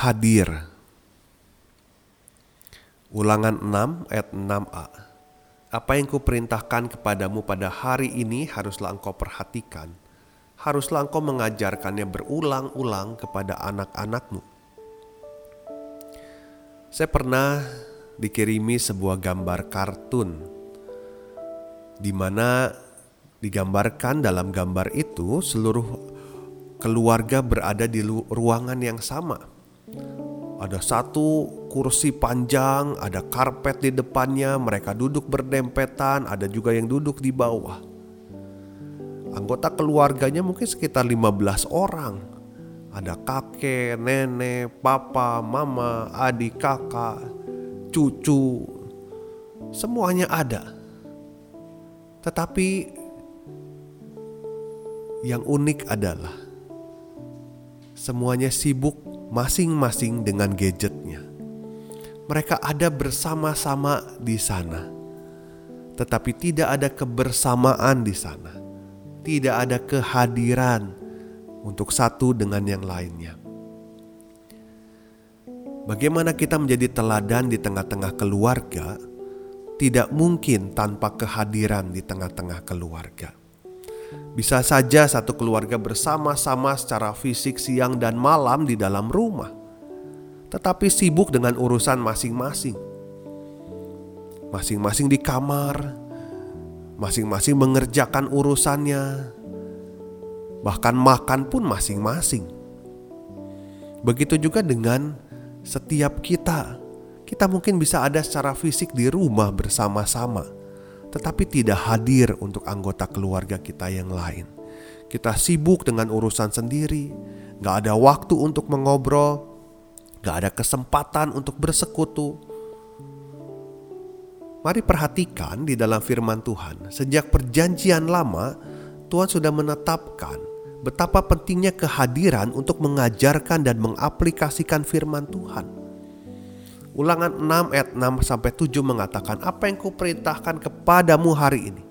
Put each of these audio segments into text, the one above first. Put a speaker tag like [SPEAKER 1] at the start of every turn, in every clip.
[SPEAKER 1] Hadir. Ulangan 6 ayat 6a. Apa yang kuperintahkan kepadamu pada hari ini haruslah engkau perhatikan. Haruslah engkau mengajarkannya berulang-ulang kepada anak-anakmu. Saya pernah dikirimi sebuah gambar kartun di mana digambarkan dalam gambar itu seluruh keluarga berada di ruangan yang sama. Ada satu kursi panjang, ada karpet di depannya, mereka duduk berdempetan, ada juga yang duduk di bawah. Anggota keluarganya mungkin sekitar 15 orang ada kakek, nenek, papa, mama, adik, kakak, cucu, semuanya ada. Tetapi yang unik adalah semuanya sibuk masing-masing dengan gadgetnya. Mereka ada bersama-sama di sana, tetapi tidak ada kebersamaan di sana, tidak ada kehadiran untuk satu dengan yang lainnya. Bagaimana kita menjadi teladan di tengah-tengah keluarga, tidak mungkin tanpa kehadiran di tengah-tengah keluarga. Bisa saja satu keluarga bersama-sama secara fisik siang dan malam di dalam rumah, tetapi sibuk dengan urusan masing-masing. Masing-masing di kamar, masing-masing mengerjakan urusannya, bahkan makan pun masing-masing. Begitu juga dengan setiap kita. Kita mungkin bisa ada secara fisik di rumah bersama-sama, tetapi tidak hadir untuk anggota keluarga kita yang lain. Kita sibuk dengan urusan sendiri, gak ada waktu untuk mengobrol, gak ada kesempatan untuk bersekutu. Mari perhatikan di dalam firman Tuhan, sejak Perjanjian Lama, Tuhan sudah menetapkan betapa pentingnya kehadiran untuk mengajarkan dan mengaplikasikan firman Tuhan. Ulangan 6 ayat 6 sampai 7 mengatakan, "Apa yang kuperintahkan kepadamu hari ini,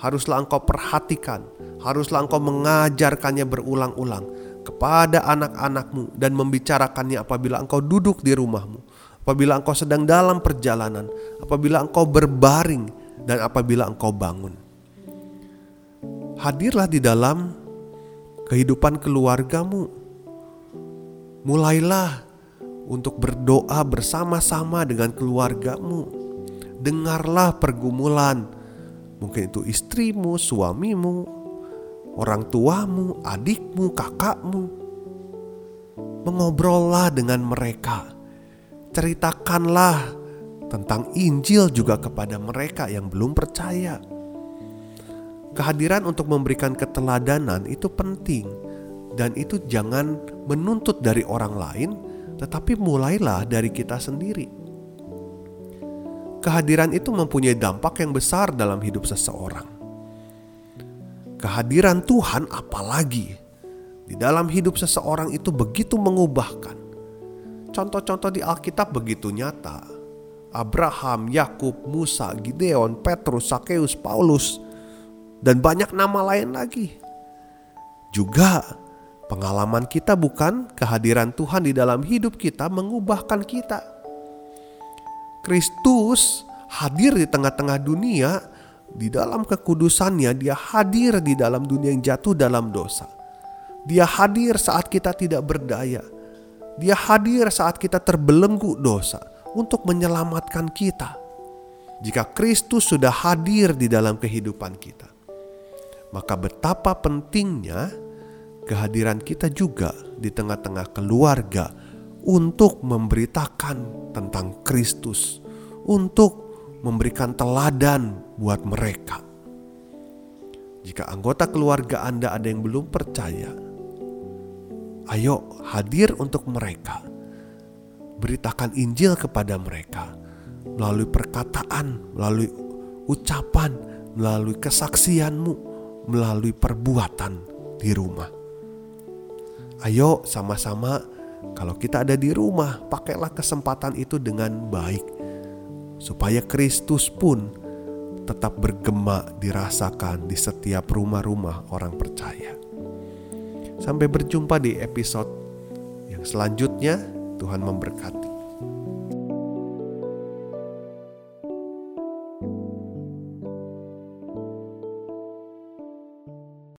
[SPEAKER 1] haruslah engkau perhatikan, haruslah engkau mengajarkannya berulang-ulang kepada anak-anakmu dan membicarakannya apabila engkau duduk di rumahmu, apabila engkau sedang dalam perjalanan, apabila engkau berbaring dan apabila engkau bangun." Hadirlah di dalam kehidupan keluargamu. Mulailah untuk berdoa bersama-sama dengan keluargamu. Dengarlah pergumulan, mungkin itu istrimu, suamimu, orang tuamu, adikmu, kakakmu. Mengobrollah dengan mereka. Ceritakanlah tentang Injil juga kepada mereka yang belum percaya Kehadiran untuk memberikan keteladanan itu penting dan itu jangan menuntut dari orang lain, tetapi mulailah dari kita sendiri. Kehadiran itu mempunyai dampak yang besar dalam hidup seseorang. Kehadiran Tuhan apalagi di dalam hidup seseorang itu begitu mengubahkan. Contoh-contoh di Alkitab begitu nyata. Abraham, Yakub, Musa, Gideon, Petrus, Sakeus, Paulus, dan banyak nama lain lagi. Juga pengalaman kita bukan kehadiran Tuhan di dalam hidup kita mengubahkan kita. Kristus hadir di tengah-tengah dunia di dalam kekudusannya dia hadir di dalam dunia yang jatuh dalam dosa. Dia hadir saat kita tidak berdaya. Dia hadir saat kita terbelenggu dosa untuk menyelamatkan kita. Jika Kristus sudah hadir di dalam kehidupan kita, maka betapa pentingnya kehadiran kita juga di tengah-tengah keluarga untuk memberitakan tentang Kristus, untuk memberikan teladan buat mereka. Jika anggota keluarga Anda ada yang belum percaya, ayo hadir untuk mereka. Beritakan Injil kepada mereka melalui perkataan, melalui ucapan, melalui kesaksianmu, melalui perbuatan di rumah. Ayo sama-sama kalau kita ada di rumah, pakailah kesempatan itu dengan baik supaya Kristus pun tetap bergema dirasakan di setiap rumah-rumah orang percaya. Sampai berjumpa di episode yang selanjutnya. Tuhan memberkati.